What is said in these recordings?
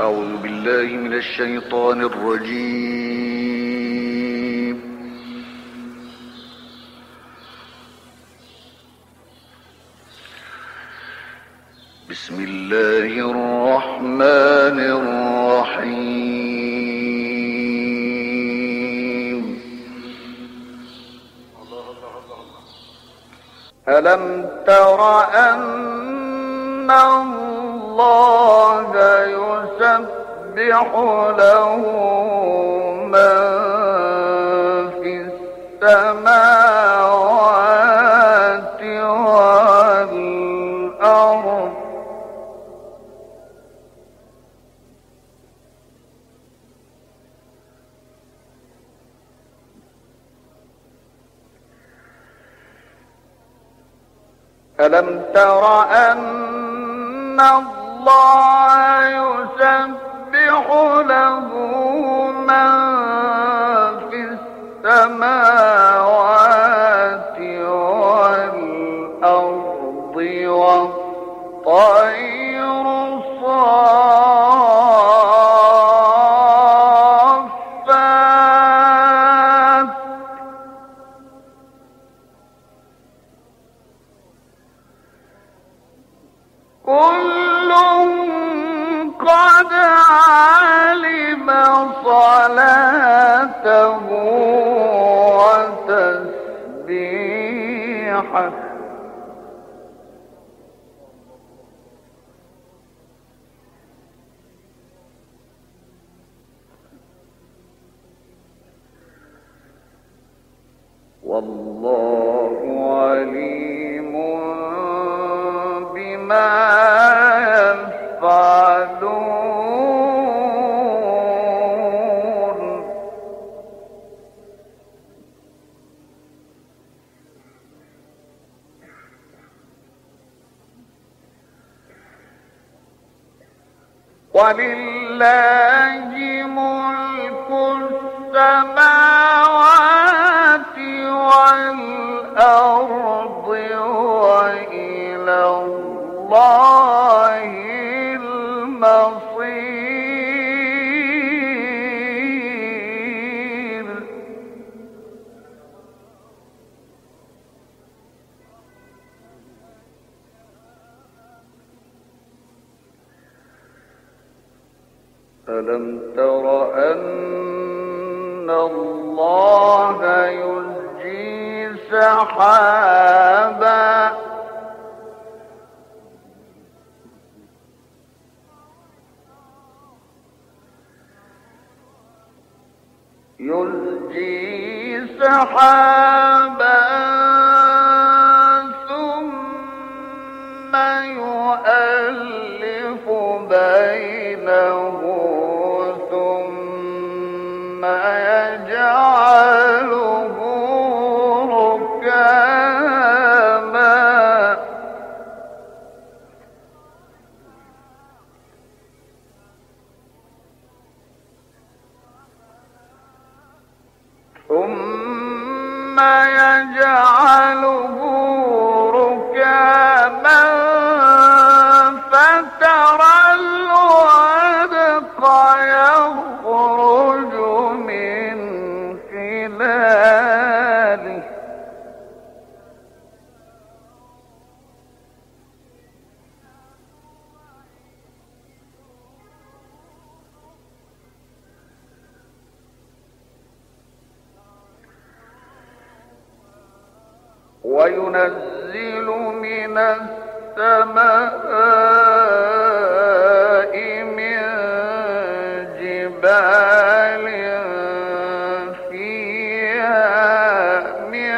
أعوذ بالله من الشيطان الرجيم. بسم الله الرحمن الرحيم. ألم تر أن الله يسبح له من في السماوات والأرض؟ ألم تر أن الله يسبح له من في السماوات عليم بما يفعلون. ولله ملك السماوات والأرض وإلى الله المصير. ألم تر أن الله يزجي سحابا يزجي سحابا. ثم يجعله وينزل من السماء من جبال من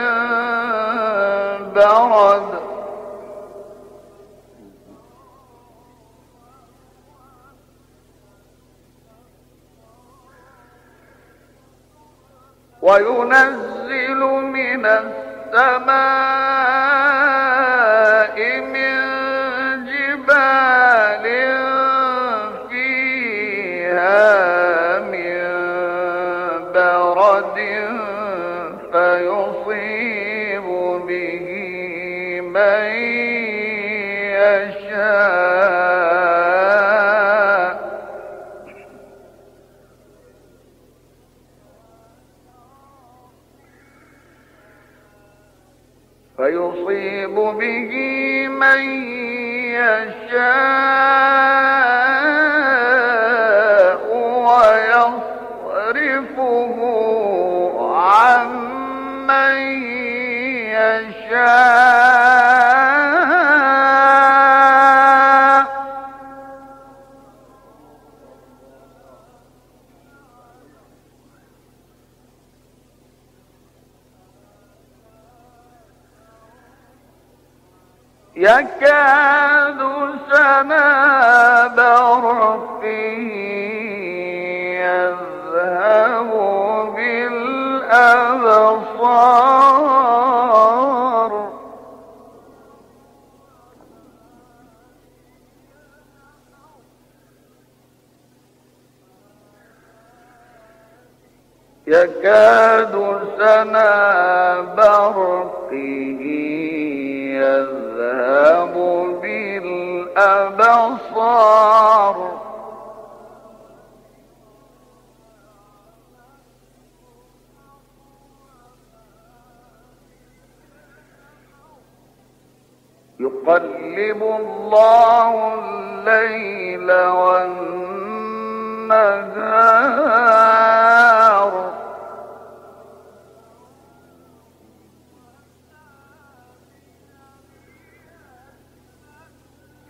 وينزل من السماء 了吗？فيصيب به من يشاء. يكاد سنا برقه يذهب بالأبصار. يكاد سنا برقه يذهب بالأبصار يقلب الله الليل والنهار.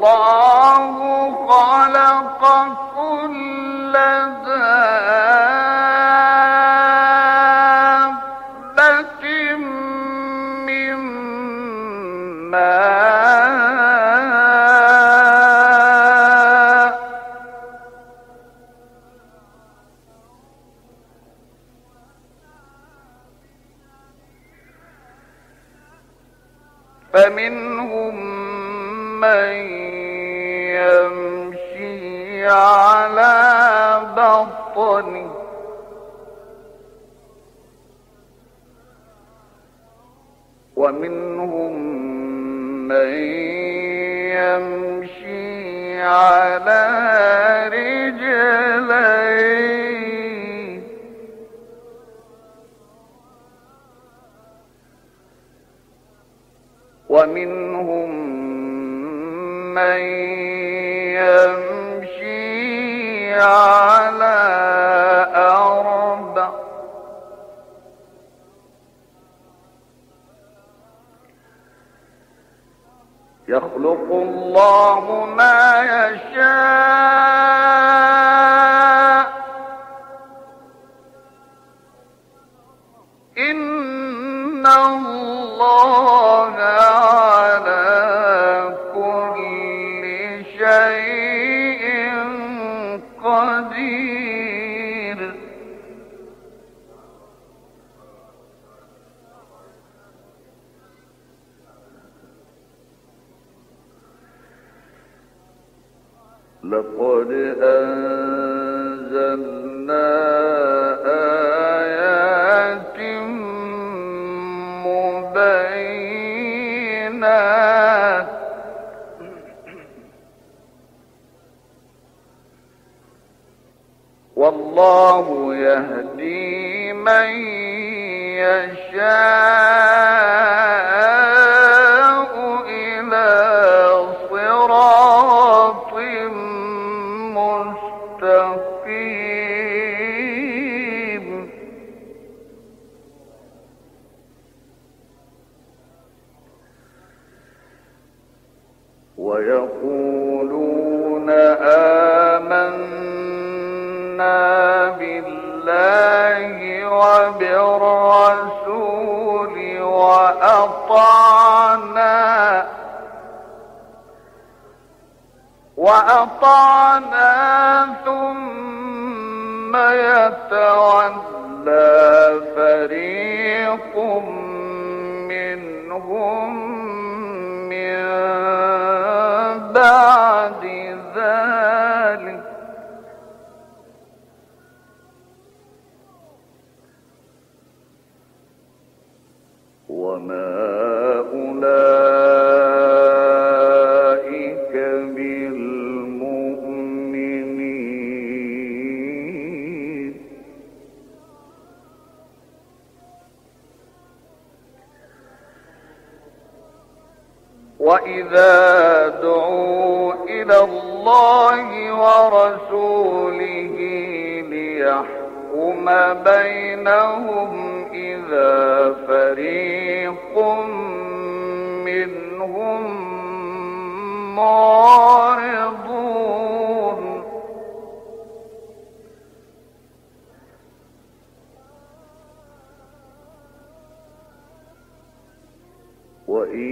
والله خلق كل على بطنه ومنهم من يمشي على رجلين ومنهم من يمشي يخلق الله ما يشاء. إن الله وأطعنا وأطعنا ثم يتولى فريق منهم بعد وإذا دعوا إلى الله ورسوله ليحكم بينهم إذا فريق منهم معرضون وإن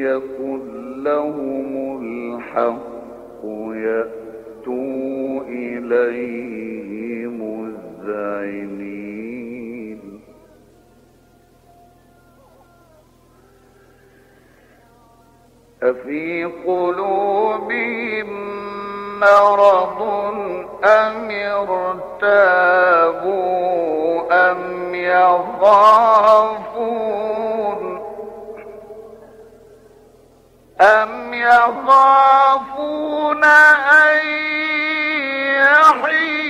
يكن لهم الحق يأتوا إليه مذعنين أفي قلوبهم مرض أم ارتابوا أم يخافون؟ أم يخافون أن ورسوله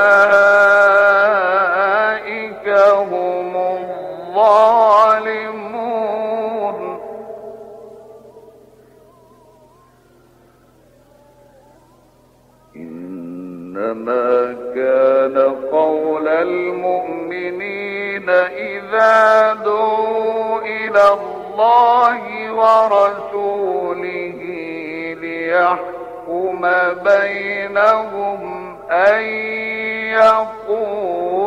الله ورسوله ليحكم بينهم أن يقولوا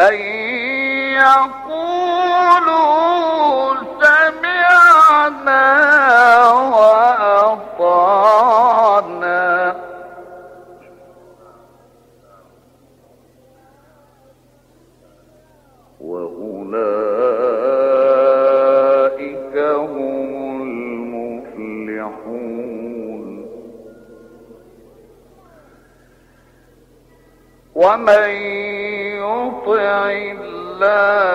أن يقولوا سمعنا هم المفلحون ومن يطع الله